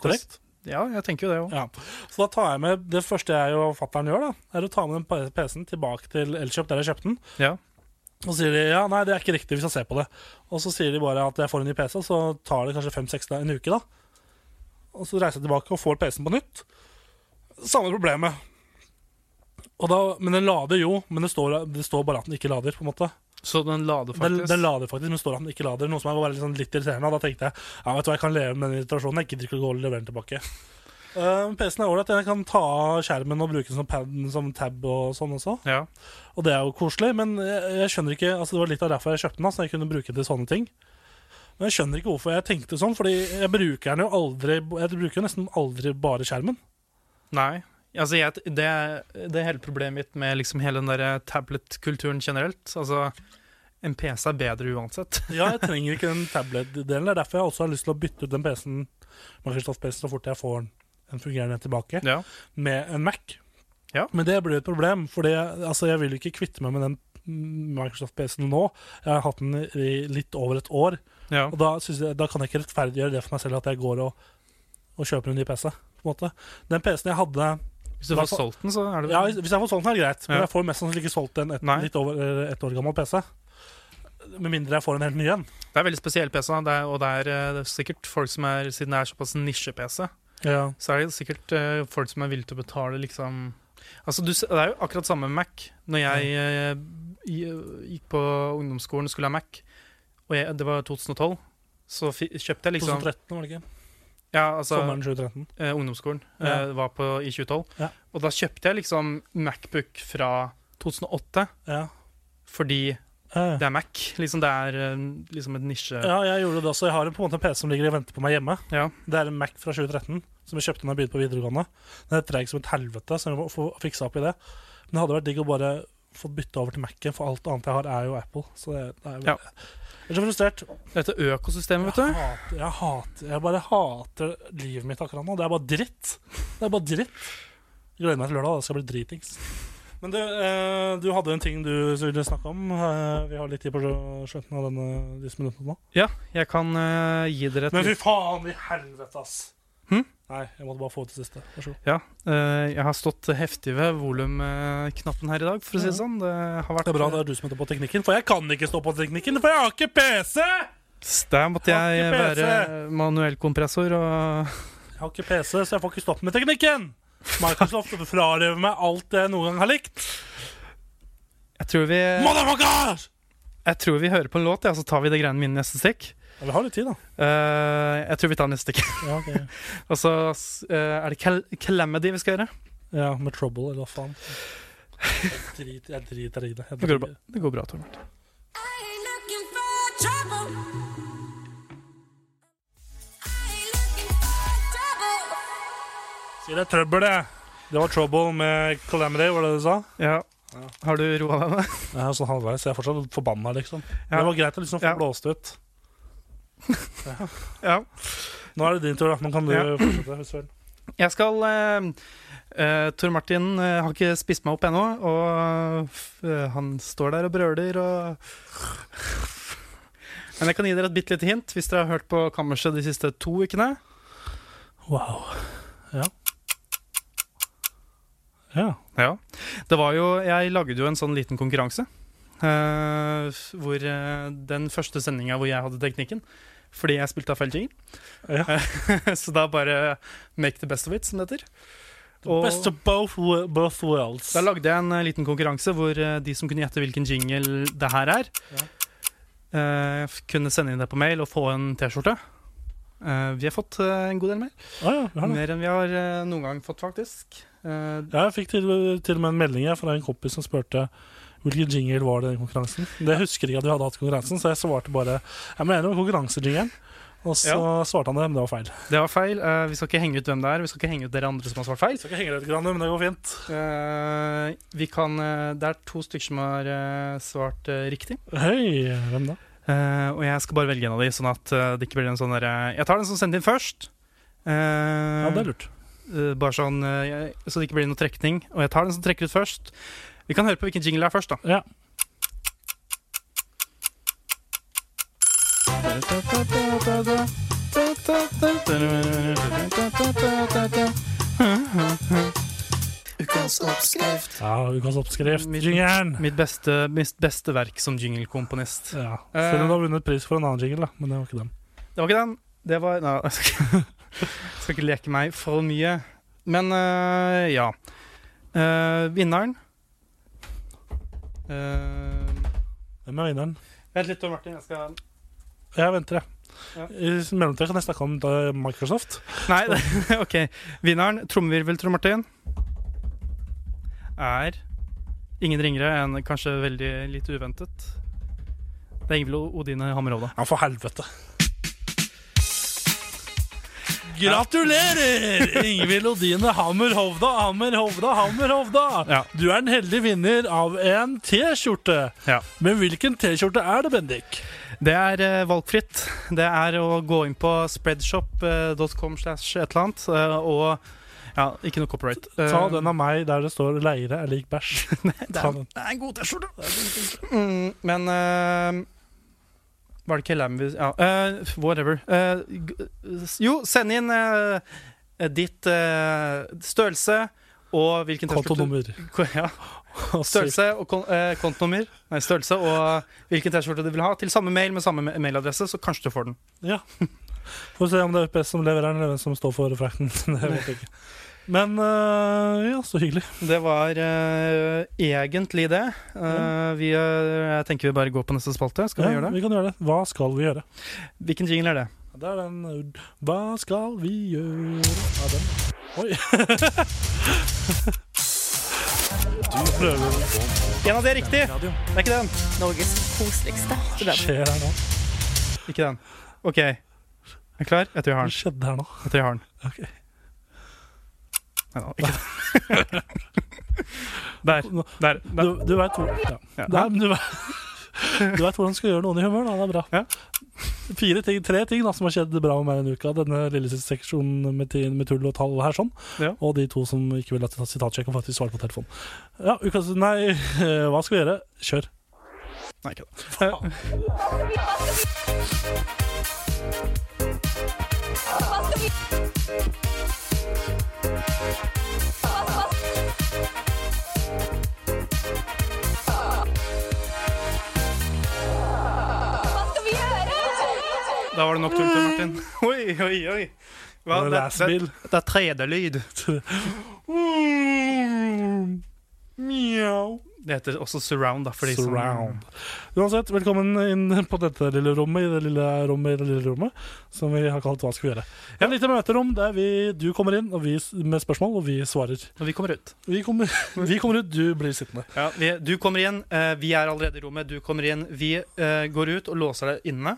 Korrekt? Ja, jeg tenker jo det òg. Ja. Så da tar jeg med Det første jeg og fatter'n gjør, da er å ta med den PC-en tilbake til Elkjøp, der jeg kjøpte den. Ja. Og så sier de ja, nei, det er ikke riktig, vi skal se på det. Og så sier de bare at jeg får en ny PC, så tar det kanskje fem-seks en uke, da. Og så reiser jeg tilbake og får PC-en på nytt. Samme problemet. Og da, men den lader jo, men det står, det står bare at den ikke lader. på en måte Så den lader faktisk? den lader faktisk, men står at den ikke lader. Noe som var litt, sånn litt irriterende. Da tenkte jeg ja, vet du hva, jeg kan leve med den irritasjonen. Jeg gidder ikke å gå og levere den tilbake. Uh, PC-en er ålreit. Jeg kan ta av skjermen og bruke den som, pad, som tab og sånn også. Ja. Og det er jo koselig, men jeg, jeg skjønner ikke Altså Det var litt av derfor jeg kjøpte den, så jeg kunne bruke den til sånne ting. Men jeg skjønner ikke hvorfor jeg tenkte sånn, Fordi jeg bruker den jo aldri Jeg bruker nesten aldri bare skjermen. Nei. Altså, jeg, det, det er hele problemet mitt med liksom hele den der tablet-kulturen generelt. Altså, en PC er bedre uansett. Ja, jeg trenger ikke den tablet-delen. Det er derfor jeg også har lyst til å bytte ut den PC-en Microsoft PC så fort jeg får den en fungerende tilbake, Ja. med en Mac. Ja. Men det blir et problem, for altså, jeg vil ikke kvitte meg med den Microsoft PC-en nå. Jeg har hatt den i litt over et år, ja. og da, jeg, da kan jeg ikke rettferdiggjøre det for meg selv at jeg går og, og kjøper en ny PC. På en måte. Den PC-en jeg hadde Hvis du får solgt den, så er det ja, Hvis jeg får solgt den, er det greit, men jeg får mest sannsynlig ikke solgt en et, litt over eh, ett år gammel PC. Med mindre jeg får en helt ny en. Det er veldig spesiell PC, det er, og det er, eh, det er sikkert folk som er Siden det er såpass nisje-PC, Ja. så er det sikkert uh, folk som er villige til å betale liksom Altså, du, Det er jo akkurat samme med Mac. Når jeg gi- gikk på ungdomsskolen og skulle ha Mac, og jeg, det var 2012, så fi, kjøpte jeg liksom 2013, var det ikke? Ja, altså Sommeren 2013. eh, ungdomsskolen Ja. eh, var på, i 2012. Ja. Og da kjøpte jeg liksom Macbook fra 2008 Ja. fordi Eh. det er Mac. Liksom Det er eh, liksom et nisje... ja, jeg gjorde det også. Jeg har en, på en måte en PC som ligger og venter på meg hjemme. Ja. Det er en Mac fra 2013 som jeg kjøpte da jeg begynte på videregående. Den er treg som et helvete, så jeg må få fiksa opp i det. Men det hadde vært digg å bare få bytte over til Mac-en, for alt annet jeg har, er jo Apple. Så det, det er, Ja. Jeg er så frustrert. Dette økosystemet, vet Jeg du. hater, jeg hater Jeg bare hater livet mitt akkurat nå. Det er bare dritt. Det er bare dritt. Jeg gleder meg til lørdag. Det skal bli dritings. Men du, eh, du hadde en ting du ville snakke om. Eh, vi har litt tid på slutten av denne, disse minuttene nå. Ja, jeg kan eh, gi dere et Men fy faen i helvete, ass! Hm? Nei, jeg måtte bare få ut det siste. Vær så god. Ja, eh, jeg har stått heftig ved volumknappen her i dag, for å si det sånn. Det har vært Det er bra det er du som heter på teknikken, for jeg kan ikke stå på teknikken, for jeg har ikke PC! Der måtte jeg, jeg være manuell kompressor og Jeg har ikke PC, så jeg får ikke stått med teknikken! Microsoft frarøver meg alt det jeg noen gang har likt. Jeg tror vi, Motherfuckers! Jeg tror vi hører på en låt, ja, så tar vi det greiene mine neste stikk. Ja, vi har litt tid, da. Uh, jeg tror vi tar neste stikk. Ja, ok. Og så uh, er det Cal Calamity vi skal gjøre. ja med Trouble, eller hva faen. Jeg driter, jeg driter i det. Jeg Det går bra, driter. det går bra Torbjørn. I ain't looking for trouble. I ain't looking for trouble. Sier det er trøbbel, det. Det var Trouble med Calamity, var det du sa? Ja. Har du roa deg ned? Er sånn halvveis, jeg er fortsatt forbanna, liksom. Ja. Det var greit å liksom få Ja. blåst ut. Ja. Nå er det din tur, da. Nå kan du Ja. fortsette. hvis vel. Jeg skal uh, Tor Martin uh, har ikke spist meg opp ennå, og han står der og brøler og Men jeg kan gi dere et bitte lite hint hvis dere har hørt på Kammerset de siste to ukene. Wow. Ja. Ja. Ja. Det var jo Jeg lagde jo en sånn liten konkurranse. Uh, hvor uh, Den første sendinga hvor jeg hadde teknikken. Fordi jeg spilte av feil jingle. ja. Så da bare make the best of it, som det heter. Og Best of both, both worlds. da lagde jeg en eh, liten konkurranse hvor de som kunne gjette hvilken jingle det her er, ja. kunne sende inn det på mail og få en T-skjorte. Vi har fått en god del mer. Ah, ja. Mer enn vi har noen gang fått, faktisk. Eh, Ja, jeg fikk til, til og med en melding fra en kompis som spurte hvilken jingle var det i den konkurransen. Det husker jeg at vi hadde hatt konkurransen, så jeg svarte bare Jeg mener konkurransejingelen. Og så svarte han det, men det var feil. det var feil. uh, vi skal ikke henge ut hvem det er. Vi skal ikke henge ut dere andre som har svart feil. Vi skal ikke henge ut, grann, men det går fint. uh, vi kan, det er to stykker som har svart riktig. Hei, hvem da? Og jeg skal bare velge en av de, sånn at det ikke blir en sånn derre Jeg tar den som sendte inn først. Ja, det er lurt. Eh, bare sånn eh, jeg, Så det ikke blir noe trekning. Og jeg tar den som trekker ut først. Vi kan høre på hvilken jingle det er først, da. Ja. Ukas oppskrift. ja ukas oppskrift. Mitt- Jingeren! Mitt beste, mitt beste verk som jinglekomponist. Ja. Eh. Selv om du har vunnet pris for en annen jingle, da. Men det var ikke den. Det var ikke den. Det var Nei, jeg skal ikke, leke meg for mye. Men uh, ja. Uh, vinneren uh, Hvem er vinneren? Vent litt, Martin. Jeg skal Jeg venter, jeg. Ja. I mellomtida kan jeg snakke om Microsoft. Nei, det, OK. Vinneren, trommevirvel, Trond Martin, er ingen ringere enn kanskje veldig litt uventet. Det er Ingvild Odine Hammerhovda. Ja, for helvete. Gratulerer! Ingvild Odine Hammer Hovda, Hammer Hovda, Hammer Hovda. Ja. Du er en heldig vinner av en T-skjorte. Ja. Men hvilken T-skjorte er det, Bendik? Det er eh, valgfritt. Det er å gå inn på spreadshop.com slash et eller annet, eh, og ja, ikke noe copyright. Eh, Ta den av meg der det står 'leire er lik bæsj'. det, Ta er, den. det er en god T-skjorte. Mm, men eh, Var det ikke Lam vi Ja, uh, whatever. Uh, jo, send inn uh, ditt størrelse og hvilken Kontonummer. Ja, størrelse og kon kontonummer. Nei, størrelse og hvilken T-skjorte du vil ha, til samme mail med samme mailadresse, så kanskje du får den. Ja. Får se om det er UPS som leverer den, eller hvem som står for frakten. Det vet jeg ikke. Men uh, ja, så hyggelig. Det var uh, egentlig det. Eh, vi, eh, jeg tenker vi bare går på neste spalte. Skal vi gjøre det? vi kan gjøre det. Hva skal vi gjøre? Hvilken jingle er det? Det er den Hva skal vi gjøre Ja, den. Oi. du prøver En av de er riktig! Det er ikke den. Norges koseligste Hva student. skjer her nå? Ikke den. OK. Er du klar? Jeg tror jeg har Hva den. skjedde her nå? Jeg tror jeg har den. Ok. Nei, da, ikke den. Der. Der. Du, du veit hvor ja. Ja. Du, du vet hvordan du skal gjøre noen i humør, da. Det er bra. Ja. Fire ting, Tre ting da, som har skjedd bra med meg denne uka. Denne lille seksjonen med, med tull og tall her, sånn. Ja. Og de to som ikke vil at sitatsjekk og faktisk svare på telefonen. Ja, ukas Nei, hva skal vi gjøre? Kjør. Nei, ikke den. gjøre? Da var det nok tull til Martin. Oi, oi, oi. Hva, Var det det, det, det er 3D-lyd. Mjau. Det heter også surround, da. De som- Surround. Uansett, velkommen inn på dette lille rommet i det lille rommet i det lille rommet, som vi har kalt Hva skal vi gjøre? Et lite møterom der vi, du kommer inn vi, med spørsmål, og vi svarer. Og vi kommer ut. Vi kommer, vi kommer ut, du blir sittende. Ja, vi, du kommer inn, eh, vi er allerede i rommet. Du kommer inn, vi eh, går ut og låser deg inne.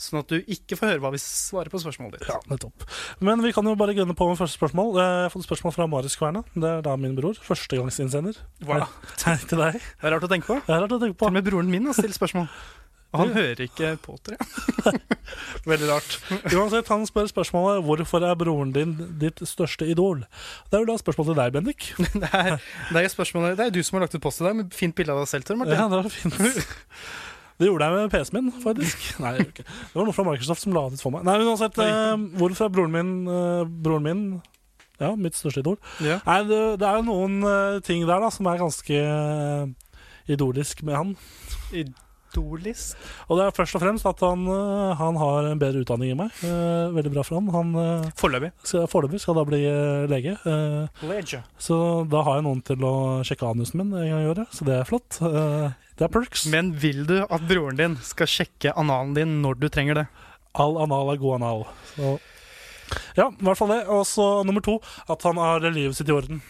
Sånn at du ikke får høre hva vi svarer på spørsmålet ditt. Ja, nettopp. Men vi kan jo bare gunne på med første spørsmål. Jeg har fått spørsmål fra Marius Kverna. Det er da min bror. Førstegangsinnsender. Wow. Hei til deg. Det er rart å tenke på. Det er rart å tenke Til på. og med broren min har stilt spørsmål. Og han hører ikke på, tror jeg. Veldig rart. Uansett, han spør spørsmålet hvorfor er broren din ditt største idol. Det er jo da spørsmål til deg, Bendik. Det er, det er Det er du som har lagt ut post til deg med fint bilde av deg selv, Tor Martin. Ja, det var fint. Det gjorde jeg med PC-en min, faktisk. Nei, ikke. Det var noe fra Microsoft som la det ut for meg. Nei, men uansett, eh, hvorfor er broren min eh, Broren min ja, mitt største idol? Ja. Nei, det, det er jo noen eh, ting der da som er ganske uh, idolisk med han. Idolisk. Og det er først og fremst at han, eh, han har en bedre utdanning enn meg. Eh, veldig bra for han. Han uh, Foreløpig. skal, foreløpig skal da bli eh, lege. Eh, Ledger. så da har jeg noen til å sjekke anusen min en gang i året, så det er flott. Eh, det er perks. Men vil du at broren din skal sjekke analen din når du trenger det? All anal er god anal. Så. Ja, i hvert fall det. Og så nummer to, at han har livet sitt i orden.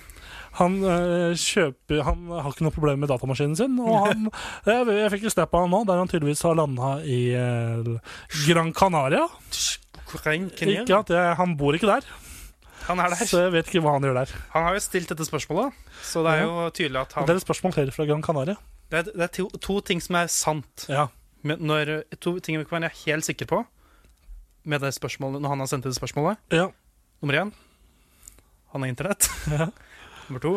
Han øh, kjøper Han har ikke noe problem med datamaskinen sin. Og han, jeg, jeg fikk en snap av han nå, der han tydeligvis har landa i øh, Gran Canaria. Ikke at jeg, Han bor ikke der, Han er der. så jeg vet ikke hva han gjør der. Han har jo stilt dette spørsmålet, så det er jo tydelig at han Det er et spørsmål flere fra Gran Canaria. Det er, det er to, to ting som er sant. Ja, Men når, to ting vi kan være helt sikre på med det spørsmålet, når han har sendt det spørsmålet. ja. Nummer én han har internett. Ja. Nummer to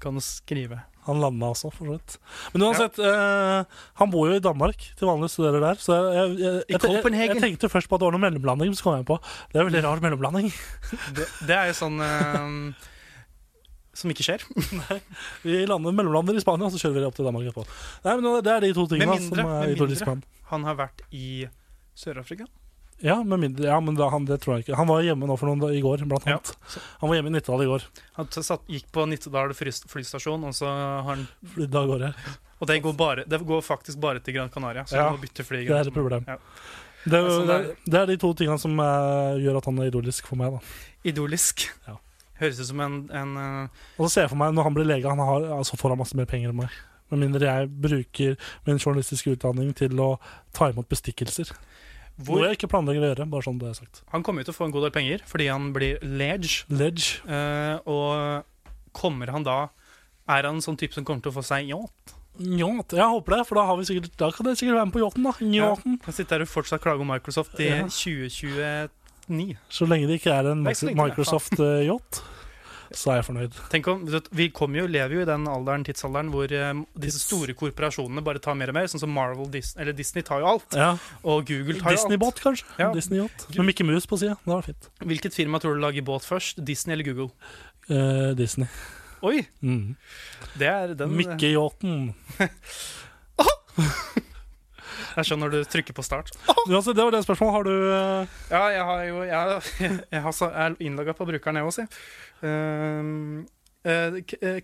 kan skrive. Han landa også, for så vidt. Men uansett, eh, han bor jo i Danmark til vanlig, studerer der. Så jeg, jeg, jeg, jeg, tenkte først på at det var noe mellomlanding, men så kom jeg på det er veldig rar mellomlanding. Det, det er jo sånn eh, som ikke skjer. Vi lander mellomlander i Spania, så kjører vi opp til Danmark etterpå. Nei, men Det er de to tingene Med mindre- med mindre. han. Han har vært i Sør-Afrika. Ja, med mindre, ja, men da, han, det tror jeg ikke. Han var hjemme nå for noen da- i går, blant Ja. Han var hjemme i Nittedal i går. Han satt, gikk på Nittedal flystasjon, og så har han Flydde av gårde. Og det går, bare, det går faktisk bare til Gran Canaria. Så Ja, du må bytte fly. det er et problem. Ja. Det, Altså, det, det er, det er de to tingene som uh, gjør at han er idolisk for meg. da Idolisk. Ja. Høres ut som en, en uh... Og så ser jeg for meg når han blir lege, han har, altså får han masse mer penger enn meg. Med mindre jeg bruker min journalistiske utdanning til å ta imot bestikkelser. Hvor, Noe jeg ikke planlegger å gjøre. bare sånn det er sagt Han kommer jo til å få en god del penger fordi han blir ledge. Ledge. eh, og kommer han da Er han en sånn type som kommer til å få seg yacht? Yacht. Jeg håper det, for da, har vi sikkert, da kan dere sikkert være med på yachten. da Yachten. Kan sitte her og fortsatt klage om Microsoft i Ja. 2029. Så lenge det ikke er en Microsoft-yacht, så er jeg fornøyd. Tenk om, Vi jo, lever jo i den alderen, tidsalderen hvor eh, disse store korporasjonene bare tar mer og mer. Sånn som Marvel, Disney, eller Disney tar jo alt. Ja, Og Google tar jo alt. Disney-båt, kanskje. Ja. Disney-yacht Med Mickey Mouse på sida. Det var fint. Hvilket firma tror du lager båt først? Disney eller Google? Eh, Disney. Oi! Mm. Det er den Mickey-yachten. Er sånn når du trykker på start. Uansett, det var det spørsmålet. Har du uh... Ja, jeg har jo Jeg, jeg, har, så- jeg er innlogga på brukeren, jeg også, si. Um, uh,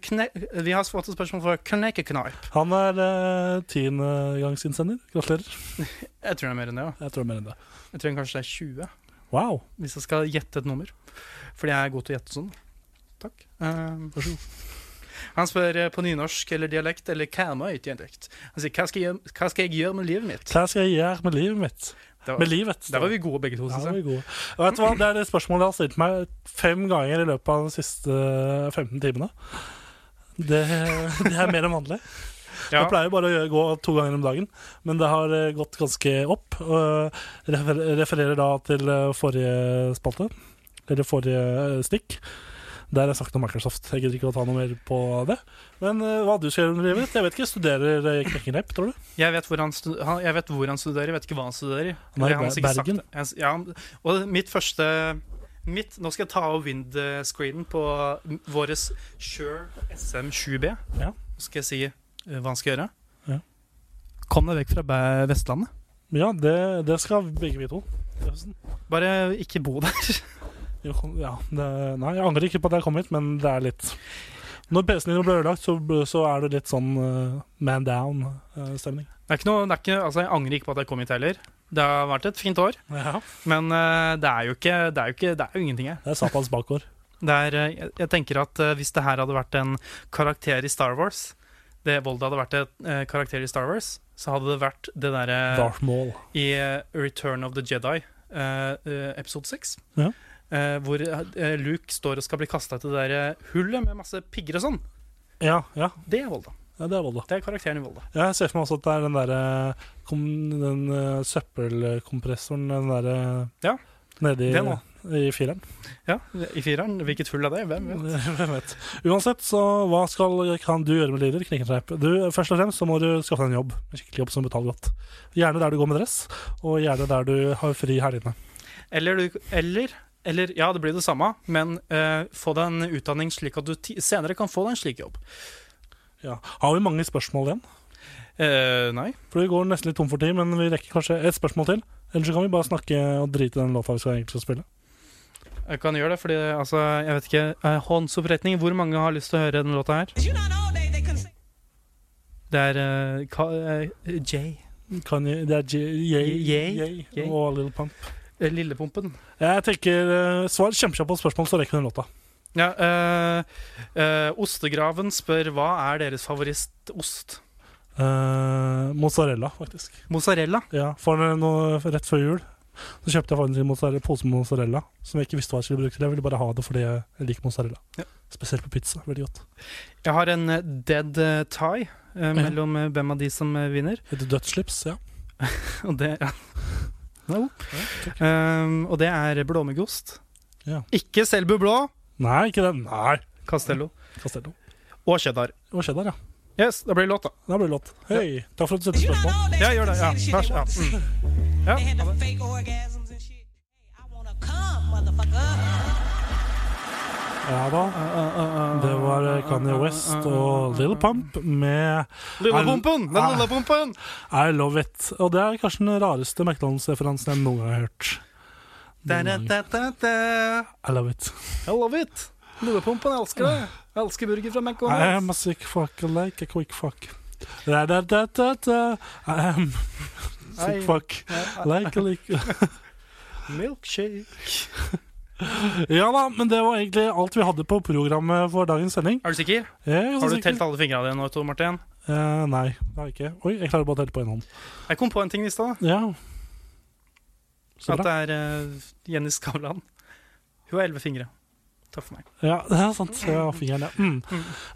kne, vi har fått et spørsmål fra Knekekneip. Han er uh, tiendegangsinnsender. Gratulerer. Jeg tror det er mer enn det. Ja. Jeg tror det er mer enn det. Jeg tror kanskje det er 20, Wow. hvis jeg skal gjette et nummer. Fordi jeg er god til å gjette sånn. Takk. Uh. Han spør eh, på nynorsk eller dialekt eller Karmøy-dialekt. Han sier hva skal, jeg, hva skal jeg gjøre med livet mitt? Hva skal jeg gjøre med livet mitt? Var, Med livet. der var vi gode begge to, det var vi gode. Og vet du hva? Det er det spørsmålet jeg har stilt meg fem ganger i løpet av de siste 15 timene. Det, det er mer enn vanlig. Ja. Jeg pleier bare å gå to ganger om dagen, men det har eh, gått ganske opp. Og refererer da til eh, forrige spalte, eller forrige eh, stikk. Der er sagt om Microsoft. Jeg gidder ikke å ta noe mer på det. Men uh, hva du skal gjøre under livet? Jeg vet ikke. Studerer uh, Knekkenreip, tror du? Jeg vet, hvor han han, jeg vet hvor han studerer, jeg vet ikke hva han studerer. Han er i Bergen. Jeg- Ja, og mitt første mitt, Nå skal jeg ta av windscreenen på vår Shure SM7B. Ja. Så skal jeg si eh, hva han skal gjøre. Ja. Kom deg vekk fra Vestlandet. Ja, det, det skal begge vi to. Bare ikke bo der. Jo, ja, det, nei, jeg angrer ikke på at jeg kom hit, men det er litt Når PC-en din blir ødelagt, så, så er det litt sånn uh, man down-stemning. Det er ikke noe, det er ikke, altså jeg angrer ikke på at jeg kom hit heller. Det har vært et fint år, ja. men uh, det er jo ikke Det er jo, ikke, det er jo ingenting jeg. Det er Satans bakgård. Er, eh, jeg, jeg tenker at eh, Hvis det her hadde vært en karakter i Star Wars Det Volda hadde vært en eh, karakter i Star Wars, så hadde det vært det derre Maul. i eh, Return of the Jedi, eh, eh, episode 6. Ja. Eh, hvor eh, Luke står og skal bli kasta til det der eh, hullet med masse pigger og sånn. Ja, ja, Det er Volda. ja, det er Volda. Det er karakteren i Volda. Ja, jeg ser for meg også at det er den derre Den uh, søppelkompressoren, den derre Ja, Nedi det nå. i fireren. Ja, I fireren. Hvilket hull er det? Hvem vet? Hvem vet. Uansett, så hva skal, kan du gjøre med lyder? Knekkentreip? Du, først og fremst så må du skaffe deg en jobb. En skikkelig jobb som betaler godt. Gjerne der du går med dress, og gjerne der du har fri helgene. Eller, du, eller, eller Ja, det blir det samme, men uh, få deg en utdanning slik at du ti senere kan få deg en slik jobb. Ja. Har vi mange spørsmål igjen? Uh, nei. For Vi går nesten litt tom for tid, men vi rekker kanskje et spørsmål til. Eller så kan vi bare snakke og drite i den låta vi skal egentlig skal spille. Jeg kan gjøre det, fordi altså, jeg vet ikke eh, Håndsoppretning, hvor mange har lyst til å høre den låta her? Det er uh, ka, eh, Jay. Kan det er Jay, og Little Pump. Eh, Lillepumpen. Jeg tenker uh, Svar kjempekjapt på spørsmål, så rekker vi den låta. Ja, øh, øh, Ostegraven spør hva er deres favorittost? Uh, mozzarella, faktisk. Mozzarella. Ja, for noe, rett før jul så kjøpte jeg faktisk en pose med mozzarella som jeg ikke visste hva jeg skulle bruke til. Jeg ville bare ha det fordi jeg liker mozzarella. Ja. Spesielt på pizza. Veldig godt. Jeg har en eh, dead eh, tie eh, mellom eh, hvem av de som eh, vinner. Et dødsslips, ja. Og det, ja. No. ja. Um, og det er blåmuggost. Ja. Ikke Selbu blå, Nei, ikke den. Nei. Castello Castello. og cheddar. Og cheddar, ja. Yes, da blir det låt, da. Da blir det låt. Hei, takk for at du setter spørsmål. Ja, gjør det. Ja, vær så ja. Mm. ja. Ha det. Ja da. Det var Kanye West og Little Pump med Lillepumpen! Den Ah. lillepumpen! I Love It. Og det er kanskje den rareste McDonald's-referansen jeg noen gang har hørt. Da, da, da. I love it. I love it. Lillepumpen, jeg elsker det. Jeg elsker burger fra McDonald's. I am a sick fuck like a quick fuck. Da, da, da, da, da. I am sick fuck. Like a like Milkshake. Ja da, men det var egentlig alt vi hadde på programmet for dagens sending. Er du sikker? Er Har du sikker. telt alle fingrene dine nå, Tor Martin? Eh, nei, det har jeg ikke. Oi, jeg klarer bare å telle på én hånd. Jeg kom på en ting i stad. Ja. At det er uh, Jenny Skavlan. Hun har elleve fingre. Takk for meg. Ja, det er sant. Jeg har fingeren, ja. Mm.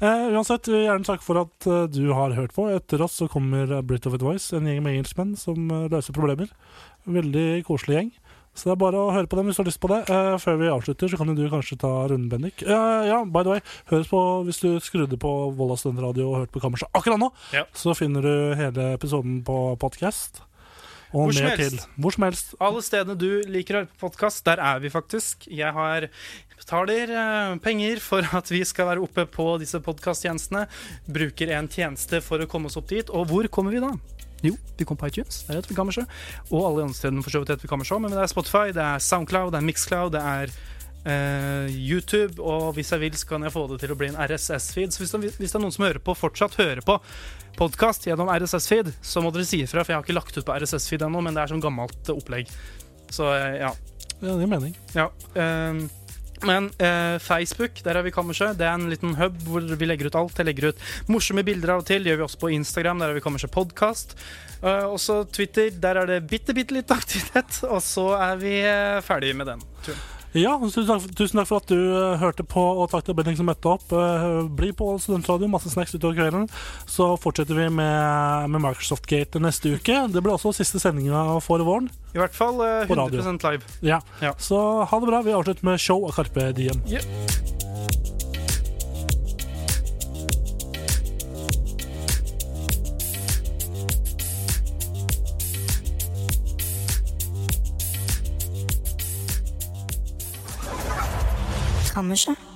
Uh, uansett, gjerne takk for at uh, du har hørt på. Etter oss så kommer Brit of Advice, en gjeng med engelskmenn som løser problemer. Veldig koselig gjeng. Så det er bare å høre på dem hvis du har lyst på det. Uh, før vi avslutter, så kan jo du kanskje ta runden, Bendik. Uh, ja, by the way, høres på hvis du skrudde på Volda studentradio og hørte på Kammerset akkurat nå. Ja. Så finner du hele episoden på podcast. Og Hvor som helst. til. Hvor som helst. Alle stedene du liker å høre på podkast, der er vi faktisk. Jeg har betaler eh, penger for at vi skal være oppe på disse podkasttjenestene. Bruker en tjeneste for å komme oss opp dit. Og hvor kommer vi da? Jo, vi kom på iTunes. Der heter vi Kammerset. Og alle andre steder for så vidt heter vi Kammerset. Men det er Spotify, det er Soundcloud, det er Mixcloud, det er eh, YouTube. Og hvis jeg vil, så kan jeg få det til å bli en RSS-feed. Så hvis det, hvis det er noen som hører på, fortsatt hører på podkast gjennom RSS-feed, så må dere si ifra, for jeg har ikke lagt ut på RSS-feed ennå, men det er sånn gammelt eh, opplegg. Så eh, ja. Ja, det gir mening. ja. ehm, men eh, Facebook, der er vi Kammerset. Det er en liten hub hvor vi legger ut alt. Jeg legger ut morsomme bilder av og til. Det gjør vi også på Instagram. Der er vi Kammerset Podkast. Eh, også Twitter. Der er det bitte, bitte litt aktivitet. Og så er vi eh, ferdig med den turen. Ja, tusen takk, for at du eh, hørte på, og takk til Bendik som møtte opp. Eh, bli på Studentradio, masse snacks utover kvelden. Så fortsetter vi med, med Microsoft Gate neste uke. Det blir også siste sendinga for våren. I hvert fall uh, 100% live. Ja. Ja. Så ha det bra. Vi avslutter med show av Carpe Diem. 好没事儿。